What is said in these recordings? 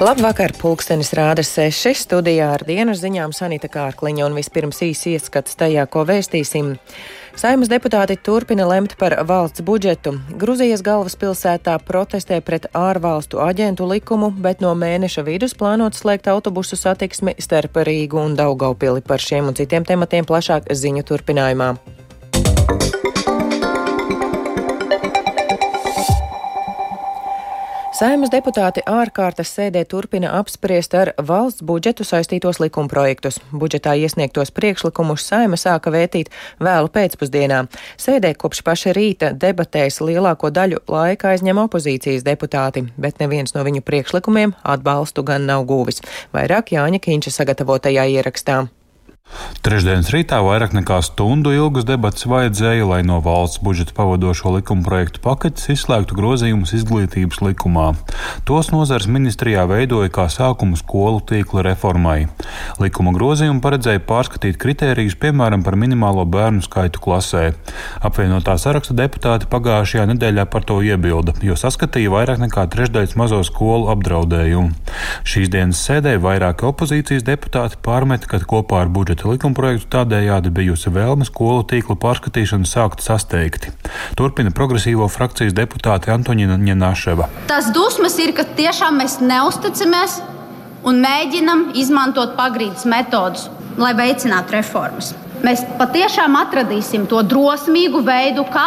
Labvakar, pulkstenis rāda seši studijā ar dienas ziņām Sanita Kārkliņa un vispirms īsi ieskats tajā, ko vēstīsim. Saimas deputāti turpina lemt par valsts budžetu. Gruzijas galvaspilsētā protestē pret ārvalstu aģentu likumu, bet no mēneša vidus plānot slēgt autobusu satiksmi starp Rīgu un Daugaupili par šiem un citiem tematiem plašāk ziņu turpinājumā. Saimas deputāti ārkārtas sēdē turpina apspriest ar valsts budžetu saistītos likumprojektus. Budžetā iesniegtos priekšlikumus Saima sāka vētīt vēlu pēcpusdienā. Sēdē kopš paša rīta debatēs lielāko daļu laika aizņem opozīcijas deputāti, bet neviens no viņu priekšlikumiem atbalstu gan nav guvis. Vairāk Jāņa Kīņša sagatavotajā ierakstā. Trešdienas rītā vairāk nekā stundu ilgas debatas vajadzēja, lai no valsts budžeta pavadošo likuma projektu paketes izslēgtu grozījumus izglītības likumā. Tos nozars ministrijā veidoja kā sākumu skolu tīkla reformai. Likuma grozījumi paredzēja pārskatīt kritērijus, piemēram, par minimālo bērnu skaitu klasē. Apvienotā saraksta deputāti pagājušajā nedēļā par to iebilda, jo saskatīja vairāk nekā trešdaļas mazo skolu apdraudējumu. Šīs dienas sēdē vairāki opozīcijas deputāti pārmeta, ka kopā ar budžeta likumprojektu tādējādi bijusi vēlme skolu tīklu pārskatīšanu sākt sasteigti. Turpina progresīvo frakcijas deputāte Antoņina Ņenaševa. Tas dusmas ir, ka tiešām mēs neusticamies un mēģinam izmantot pagrīdes metodus, lai veicinātu reformas. Mēs patiešām atradīsim to drosmīgu veidu, kā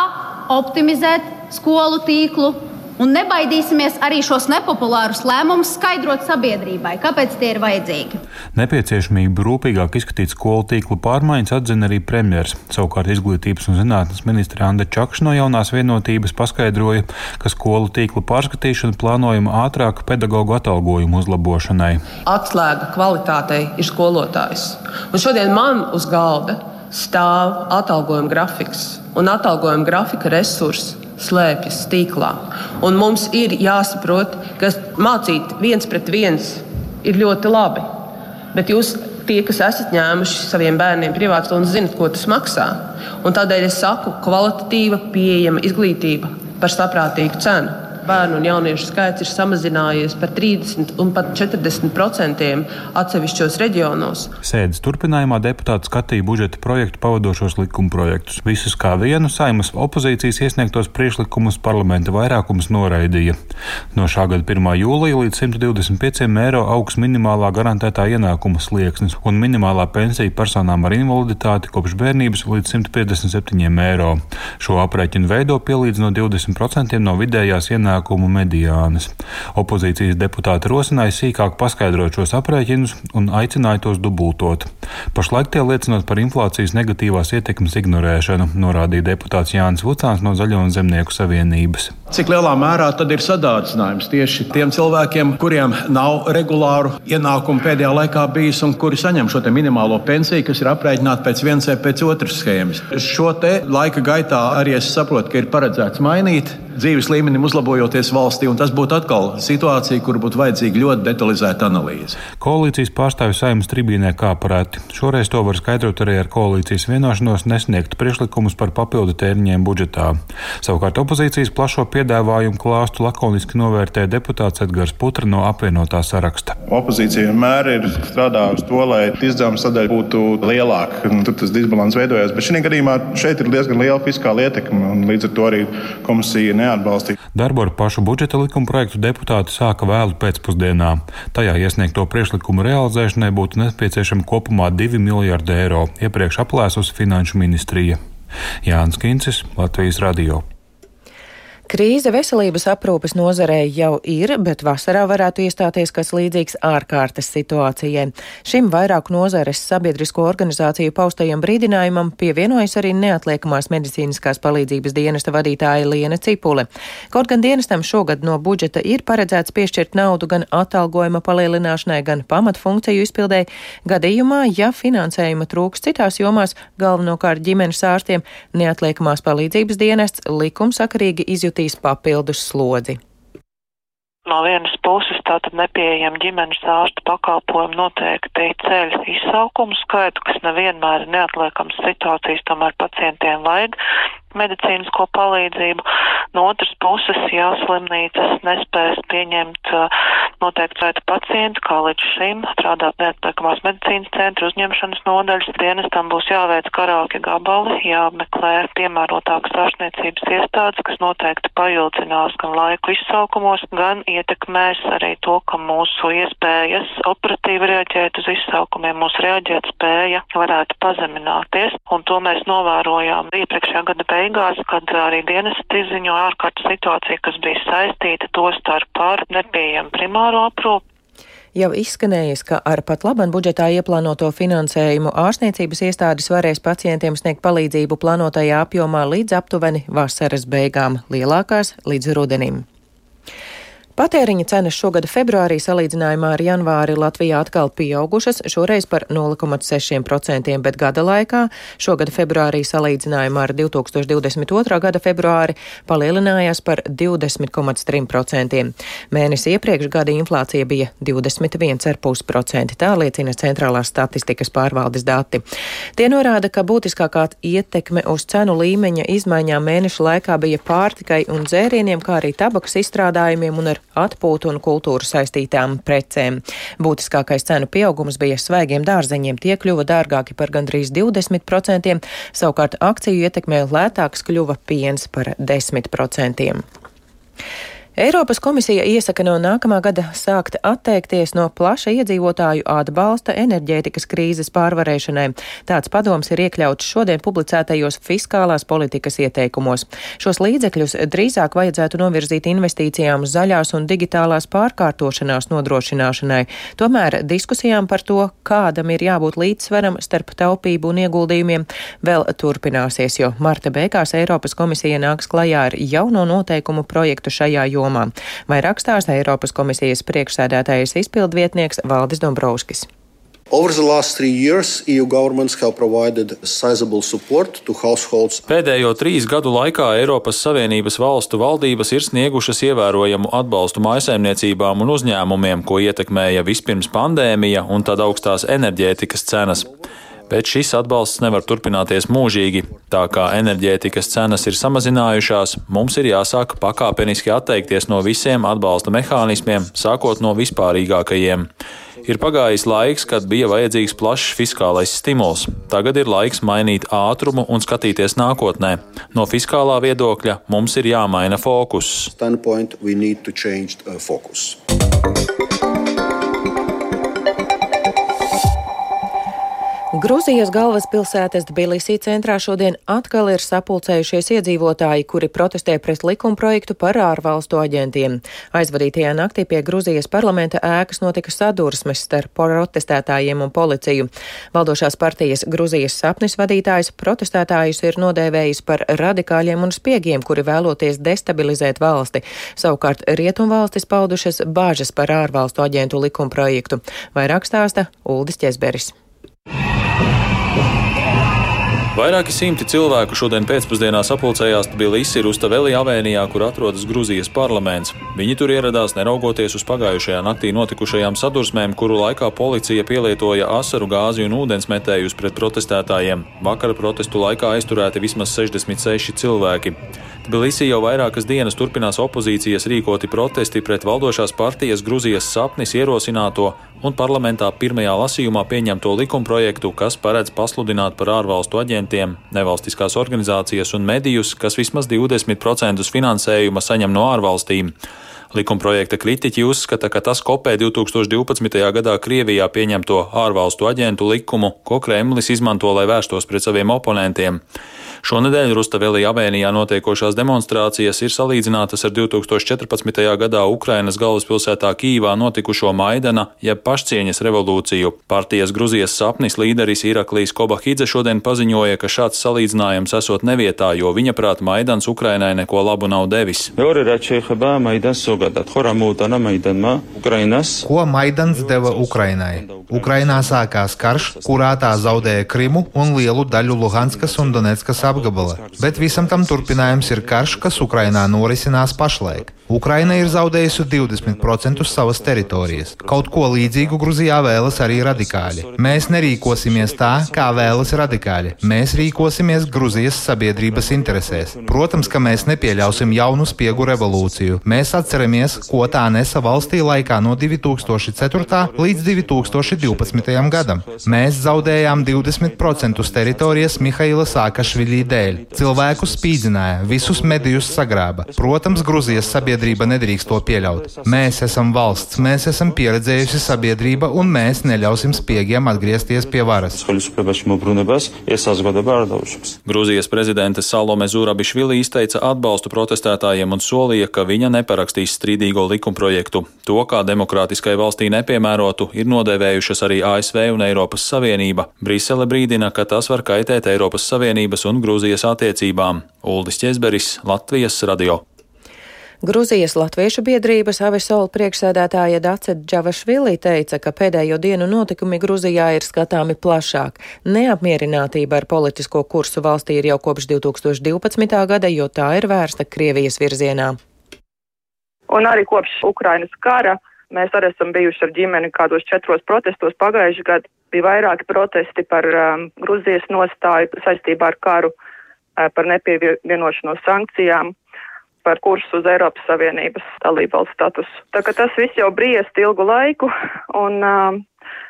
optimizēt skolu tīklu, Un nebaidīsimies arī šos nepopulārus lēmumus skaidrot sabiedrībai, kāpēc tie ir vajadzīgi. Nepieciešamību rūpīgāk izskatīt skolu tīklu pārmaiņas atzina arī premjers. Savukārt izglītības un zinātnes ministra Anna Čakša no jaunās vienotības paskaidroja, ka skolu tīklu pārskatīšana plānojama ātrāk pedagoģu atalgojumu uzlabošanai. Atslēga kvalitātei ir skolotājs. Un šodien man uz galda stāv atalgojuma grafiks un atalgojuma grafika resursi slēpjas tīklā. Un mums ir jāsaprot, ka mācīt viens pret viens ir ļoti labi. Bet jūs, tie, kas esat ņēmuši saviem bērniem privātu stundu, zinat, ko tas maksā. Un tādēļ es saku, kvalitatīva, pieejama izglītība par saprātīgu cenu bērnu un jauniešu skaits ir samazinājies par 30 un pat 40 procentiem atsevišķos reģionos. Sēdes turpinājumā deputāti skatīja budžeta projektu pavadošos likumprojektus. Visus kā vienu saimas opozīcijas iesniegtos priekšlikumus parlamenta vairākums noraidīja. No šā gada 1. jūlija līdz 125 eiro augs minimālā garantētā ienākuma slieksnis un minimālā pensija personām ar invaliditāti kopš bērnības līdz 157 eiro. Šo aprēķinu veido pielīdz no 20% no vidējās ienākuma ienākumu mediānas. Opozīcijas deputāti rosināja sīkāk paskaidrot šos aprēķinus un aicināja tos dubultot. Pašlaik tie liecinot par inflācijas negatīvās ietekmes ignorēšanu, norādīja deputāts Jānis Vucāns no Zaļo un Zemnieku savienības. Cik lielā mērā tad ir sadārdzinājums tieši tiem cilvēkiem, kuriem nav regulāru ienākumu pēdējā laikā bijis un kuri saņem šo minimālo pensiju, kas ir aprēķināta pēc vienas vai pēc otras schēmas. Šo laika gaitā arī es saprotu, ka ir paredzēts mainīt dzīves līmenim uzlabojoties valstī, un tas būtu atkal situācija, kur būtu vajadzīga ļoti detalizēta analīze. Koalīcijas pārstāvju saimnes tribīnē kā parēti. Šoreiz to var skaidrot arī ar koalīcijas vienošanos nesniegt priekšlikumus par papildu tēriņiem budžetā. Savukārt opozīcijas plašo piedāvājumu klāstu lakoniski novērtē deputāts Edgars Putra no apvienotā saraksta. Opozīcija vienmēr ir strādājusi to, lai izdevuma sadaļa būtu lielāka. Tur tas disbalans veidojās, bet šī gadījumā šeit ir diezgan liela fiskāla ietekme, un līdz ar to arī komisija neatbalstīja. Darbu ar pašu budžeta likuma projektu deputāti sāka vēlu pēcpusdienā. Tajā iesniegto priekšlikumu realizēšanai būtu nepieciešama kopumā 2 miljardi eiro, iepriekš aplēsusi Finanšu ministrija. Jānis Kincis, Latvijas Radio. Krīze veselības aprūpes nozarē jau ir, bet vasarā varētu iestāties kas līdzīgs ārkārtas situācijai. Šim vairāku nozares sabiedrisko organizāciju paustajam brīdinājumam pievienojas arī neatliekamās medicīniskās palīdzības dienesta vadītāja Liena Cipule. Kaut gan dienestam šogad no budžeta ir paredzēts piešķirt naudu gan atalgojuma palielināšanai, gan pamatfunkciju izpildēji, gadījumā, ja finansējuma trūks citās jomās, galvenokārt ģimenes ārstiem, neatliekamās palīdzības dienests likumsakarīgi izjutīs uzņemtīs papildus slodzi. No vienas puses tātad nepieejam ģimenes ārsta pakalpojumu noteikti ceļ izsaukumu skaitu, kas nevienmēr ir neatliekams situācijas, tomēr pacientiem vajag medicīnisko palīdzību. No otras puses, ja slimnīcas nespēs pieņemt uh, noteikti skaita pacienti, kā līdz šim strādāt neatliekamās medicīnas centra uzņemšanas nodaļas. Dienestam būs jāveic karāki gabali, jāmeklē piemērotākas ārstniecības iestādes, kas noteikti paildzinās gan laiku izsaukumos, gan ietekmēs arī to, ka mūsu iespējas operatīvi reaģēt uz izsaukumiem, mūsu reaģēt spēja varētu pazemināties. Un to mēs novērojām iepriekšējā gada beigās, kad arī dienesti izziņoja ārkārtas situāciju, kas bija saistīta to starp ar nepieejamu primāro aprūpu. Jau izskanējis, ka ar pat laban budžetā ieplānoto finansējumu ārstniecības iestādes varēs pacientiem sniegt palīdzību plānotajā apjomā līdz aptuveni vasaras beigām, lielākās līdz rudenim. Patēriņa cenas šogad februārī salīdzinājumā ar janvāri Latvijā atkal pieaugušas, šoreiz par 0,6%, bet gada laikā šogad februārī salīdzinājumā ar 2022. gada februāri palielinājās par 20,3%. Mēnesi iepriekš gada inflācija bija 21,5%, tā liecina Centrālās statistikas pārvaldes dati. Tie norāda, ka būtiskākā ietekme uz cenu līmeņa izmaiņām mēnešu laikā bija pārtikai un dzērieniem, kā arī tabakas izstrādājumiem un ar atpūtu un kultūru saistītām precēm. Būtiskākais cenu pieaugums bija svaigiem dārzeņiem, tie kļuva dārgāki par gandrīz 20%, savukārt akciju ietekmē lētāks kļuva piens par 10%. Eiropas komisija iesaka no nākamā gada sākt atteikties no plaša iedzīvotāju atbalsta enerģētikas krīzes pārvarēšanai. Tāds padoms ir iekļauts šodien publicētajos fiskālās politikas ieteikumos. Šos līdzekļus drīzāk vajadzētu novirzīt investīcijām uz zaļās un digitālās pārkārtošanās nodrošināšanai. Tomēr diskusijām par to, kādam ir jābūt līdzsvaram starp taupību un ieguldījumiem, vēl turpināsies, jo marta beigās Eiropas komisija nāks klajā ar jauno noteikumu projektu šajā jomā jomā. Vairāk stāsta Eiropas komisijas priekšsēdētājas izpildvietnieks Valdis Dombrovskis. Over the last three years, EU governments have provided sizable support to households. Pēdējo trīs gadu laikā Eiropas Savienības valstu valdības ir sniegušas ievērojamu atbalstu mājsaimniecībām un uzņēmumiem, ko ietekmēja vispirms pandēmija un tad augstās enerģētikas cenas bet šis atbalsts nevar turpināties mūžīgi. Tā kā enerģētikas cenas ir samazinājušās, mums ir jāsāk pakāpeniski atteikties no visiem atbalsta mehānismiem, sākot no vispārīgākajiem. Ir pagājis laiks, kad bija vajadzīgs plašs fiskālais stimuls. Tagad ir laiks mainīt ātrumu un skatīties nākotnē. No fiskālā viedokļa mums ir jāmaina fokus. Standpoint, Gruzijas galvaspilsētas Tbilisī centrā šodien atkal ir sapulcējušies iedzīvotāji, kuri protestē pret likumprojektu par ārvalstu aģentiem. Aizvadītajā naktī pie Gruzijas parlamenta ēkas notika sadursmes starp protestētājiem un policiju. Valdošās partijas Gruzijas sapnis vadītājs protestētājus ir nodēvējis par radikāļiem un spiegiem, kuri vēloties destabilizēt valsti. Savukārt rietumvalstis paudušas bāžas par ārvalstu aģentu likumprojektu. Vairāk stāsta Uldis Ķesberis. Vairāki simti cilvēku šodien pēcpusdienā sapulcējās Tbilisi Rustavelī avēnijā, kur atrodas Gruzijas parlaments. Viņi tur ieradās neraugoties uz pagājušajā naktī notikušajām sadursmēm, kuru laikā policija pielietoja asaru gāzi un ūdensmetējus pret protestētājiem. Vakara protestu laikā aizturēti vismaz 66 cilvēki. Tbilisī jau vairākas dienas turpinās opozīcijas rīkoti protesti pret valdošās partijas Gruzijas sapnis ierosināto un parlamentā pirmajā lasījumā pieņemto likumprojektu, kas paredz pasludināt par ārvalstu aģentiem nevalstiskās organizācijas un medijus, kas vismaz 20% finansējuma saņem no ārvalstīm. Likumprojekta kritiķi uzskata, ka tas kopē 2012. gadā Krievijā pieņemto ārvalstu aģentu likumu, ko Kremlis izmanto, lai vērstos pret saviem oponentiem. Šonadēļ Rustavelī avēnijā notiekošās demonstrācijas ir salīdzinātas ar 2014. gadā Ukrainas galvaspilsētā Kīvā notikušo Maidana, jeb pašcieņas revolūciju. Partijas Gruzijas sapnis līderis Iraklīs Kobahidze šodien paziņoja, ka šāds salīdzinājums esot nevietā, jo viņa prāt Maidans Ukrainai neko labu nav devis. Ko Maidans deva Ukrainai? Ukrainā sākās karš, kurā tā zaudēja Krimu un lielu daļu Luhanskas un Donetskas apgabala, bet visam tam turpinājums ir karš, kas Ukrainā norisinās pašlaik. Ukraina ir zaudējusi 20% savas teritorijas. Kaut ko līdzīgu Gruzijā vēlas arī radikāļi. Mēs nerīkosimies tā, kā vēlas radikāļi. Mēs rīkosimies Gruzijas sabiedrības interesēs. Protams, ka mēs nepieļausim jaunu spiegu revolūciju. Mēs atceramies, ko tā nesa valstī laikā no 2004. līdz 2012. gadam. Mēs zaudējām 20% teritorijas Mihaila Sākašviļī dēļ. Cilvēku spīdzināja, visus medijus sagrāba. Protams, Gruzijas sabiedrība nedrīkst to pieļaut. Mēs esam valsts, mēs esam pieredzējusi sabiedrība un mēs neļausim spiegiem atgriezties pie varas. Grūzijas prezidente Salome Zurabišvili izteica atbalstu protestētājiem un solīja, ka viņa neparakstīs strīdīgo likumprojektu. To, kā demokrātiskai valstī nepiemērotu, ir nodēvējušas arī ASV un Eiropas Savienība. Brisele brīdina, ka tas var kaitēt Eiropas Savienības un Grūzijas attiecībām. Uldis Česberis, Latvijas radio. Gruzijas Latviešu biedrības Avisola priekšsēdētāja Dace Džavašvili teica, ka pēdējo dienu notikumi Gruzijā ir skatāmi plašāk. Neapmierinātība ar politisko kursu valstī ir jau kopš 2012. gada, jo tā ir vērsta Krievijas virzienā. Un arī kopš Ukrainas kara mēs arī esam bijuši ar ģimeni kādos četros protestos pagājušajā gadā. Bija vairāki protesti par um, Gruzijas nostāju saistībā ar karu, uh, par nepievienošanos sankcijām par kursu uz Eiropas Savienības dalībvalsts statusu. Tā ka tas viss jau briest ilgu laiku, un, um,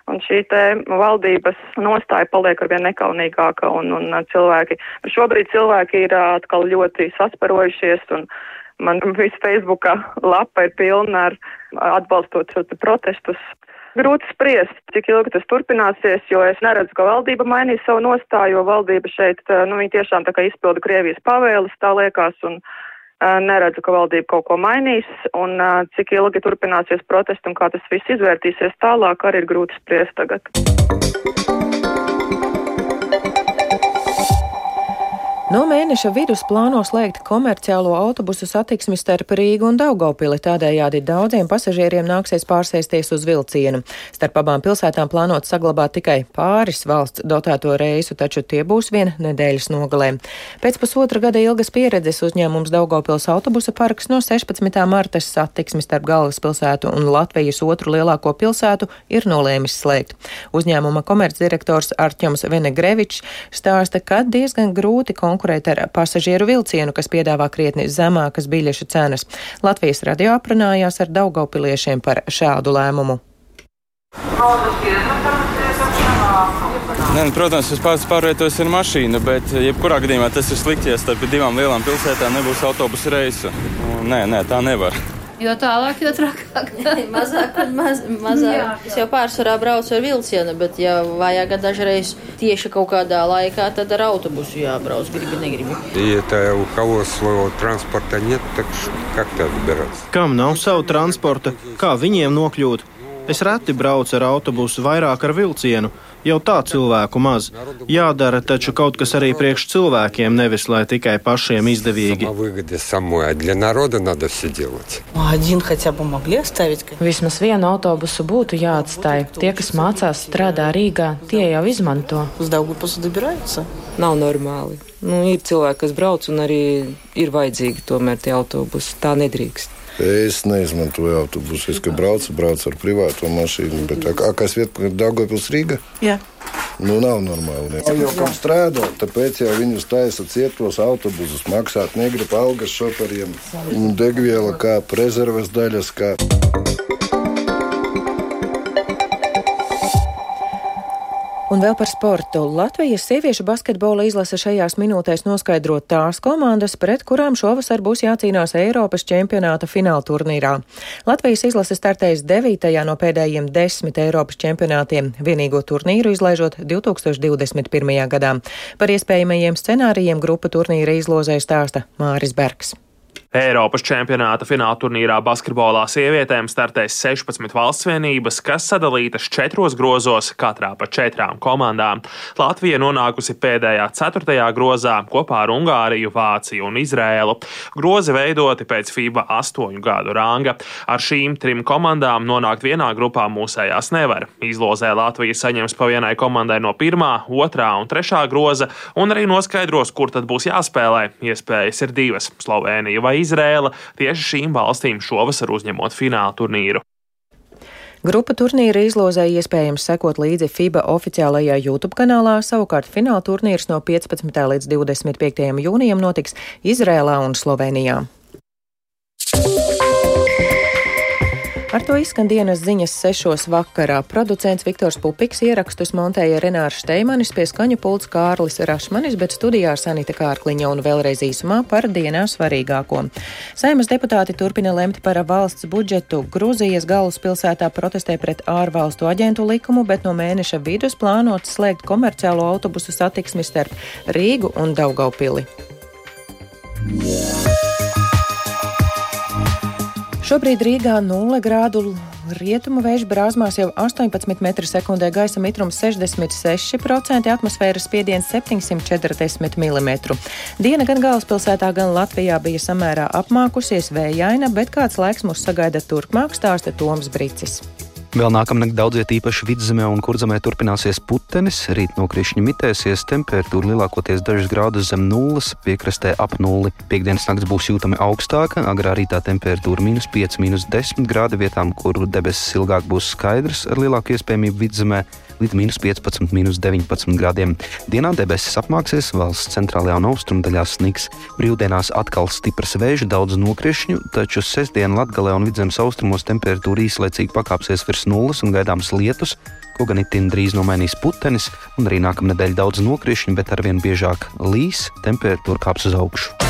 un šī te valdības nostāja paliek arvien nekaunīgāka, un, un cilvēki, šobrīd cilvēki ir uh, atkal ļoti sasparojušies, un man viss Facebooka lapa ir pilna ar atbalstot protestus. Grūti spriest, cik ilgi tas turpināsies, jo es neredzu, ka valdība mainīs savu nostāju, jo valdība šeit, nu, viņi tiešām tā kā izpilda Krievijas pavēles, tā liekas, un Neredzu, ka valdība kaut ko mainīs, un cik ilgi turpināsies protesti un kā tas viss izvērtīsies tālāk, arī ir grūti spriest tagad. Mēneša vidus plāno slēgt komerciālo autobusu satiksmi starp Rīgu un Daugopili, tādējādi daudziem pasažieriem nāksies pārsēsties uz vilcienu. Starp abām pilsētām plānot saglabāt tikai pāris valsts dotēto reisu, taču tie būs viena nedēļas nogalē. Pēc pusotra gada ilgas pieredzes uzņēmums Daugopils autobusa parks no 16. marta satiksmi starp galvaspilsētu un Latvijas otru lielāko pilsētu ir nolēmis slēgt. Uzņēmuma komercdirektors Arķoms Venegrevičs stāsta, ka diezgan grūti konkurēt konkurēt ar pasažieru vilcienu, kas piedāvā krietni zemākas biļešu cenas. Latvijas radio aprunājās ar Daugaupiliešiem par šādu lēmumu. Nē, nu, protams, es pats pārvietojos ar mašīnu, bet jebkurā gadījumā tas ir slikti, ja starp divām lielām pilsētām nebūs autobusu reisa. Nē, nē, tā nevar. Jo tālāk, jo trakāk. mazāk un maz, mazāk. Jā. Es jau pārsvarā braucu ar vilcienu, bet, ja vajag dažreiz tieši kaut kādā laikā, tad ar autobusu jābrauc, gribi, negribi. Ja это у кого своего транспорта нет, так как так добираться? Kam nav savu transporta, kā viņiem nokļūt? Es reti braucu ar autobusu, vairāk ar vilcienu. Jau tā cilvēku maz. Jādara taču kaut kas arī priekš cilvēkiem, nevis lai tikai pašiem izdevīgi. Vismaz vienu autobusu būtu jāatstāj. Tie, kas mācās, strādā Rīgā, tie jau izmanto. Nav normāli. Nu, ir cilvēki, kas brauc, un arī ir vajadzīgi tomēr tie autobusi. Tā nedrīkst. Es neizmantoju autobusu. Es braucu, braucu ar privāto mašīnu. Bet, kā, kas vieta, Dārgopils Rīga? Jā. Nu, nav normāli. Jau kā strādā, tāpēc jau viņus taisa cietos autobusus. Maksāt negrib algas šoferiem, degviela kā rezerves daļas. Kā. Un vēl par sportu. Latvijas sieviešu basketbola izlase šajās minūtēs noskaidro tās komandas, pret kurām šovasar būs jācīnās Eiropas čempionāta fināla turnīrā. Latvijas izlase startēs 9. no pēdējiem desmit Eiropas čempionātiem, vienīgo turnīru izlaižot 2021. gadā. Par iespējamajiem scenārijiem grupa turnīra izlozē stāsta Māris Bergs. Eiropas čempionāta fināla turnīrā basketbolā sievietēm startēs 16 valsts vienības, kas sadalītas četros grozos, katrā pa četrām komandām. Latvija nonākusi pēdējā ceturtajā grozā kopā ar Ungāriju, Vāciju un Izrēlu. Grozi veidoti pēc FIBA astoņu gadu ranga. Ar šīm trim komandām nonākt vienā grupā mūsējās nevar. Izlozē Latvija saņems pa vienai komandai no pirmā, otrā un trešā groza, un arī noskaidros, kur tad būs jāspēlē. Iespējas ir divas - Slovēnija vai Izrēla, tieši šīm valstīm šovasar uzņemot fināla turnīru. Grupa turnīra izlozē iespējams sekot līdzi FIBA oficiālajā YouTube kanālā, savukārt fināla turnīrs no 15. līdz 25. jūnijam notiks Izrēlā un Slovenijā. Ar to izskan dienas ziņas sešos vakarā. Producents Viktors Pupiks ierakstus montēja Renārs Šteimanis, pie skaņu pults Kārlis Rašmanis, bet studijā Sanita Kārkliņa un vēlreiz īsumā par dienā svarīgāko. Saimas deputāti turpina lemt par valsts budžetu. Grūzijas galvaspilsētā protestē pret ārvalstu aģentu likumu, bet no mēneša vidus plānots slēgt komerciālo autobusu satiksmi starp Rīgu un Daugaupili. Yeah. Šobrīd Rīgā 0 grādu rietumu vēju brāzmās jau 18 m2, gaisa mitrums 66%, atmosfēras spiediens 740 mm. Diena gan galvaspilsētā, gan Latvijā bija samērā apmākusies vējaina, bet kāds laiks mūs sagaida turpmāk, stāsta Toms Bricis. Vēl nākamnakt daudziet īpaši vidzemē un kurzemē turpināsies putenis, rīt nokrišņi mitēsies, temperatūra lielākoties dažus grādus zem nulles, piekrastē ap nulli. Piektdienas nakts būs jūtami augstāka, agrā rītā temperatūra minus 5, minus 10 grādi vietām, kur debesis ilgāk būs skaidrs ar lielāku iespējamību vidzemē līdz minus 15, minus 19 grādiem. Dienā debesis apmāksies, valsts centrālajā un austrumdaļā sniks. Brīvdienās atkal stiprs vējš, daudz nokrišņu, taču sestdien Latgalē un vidzemes austrumos temperatūra īslaicīgi pakāpsies virs nulles un gaidāms lietus, ko gan itin drīz nomainīs putenis, un arī nākamnedēļ daudz nokrišņu, bet arvien biežāk līs, temperatūra kāps uz augšu.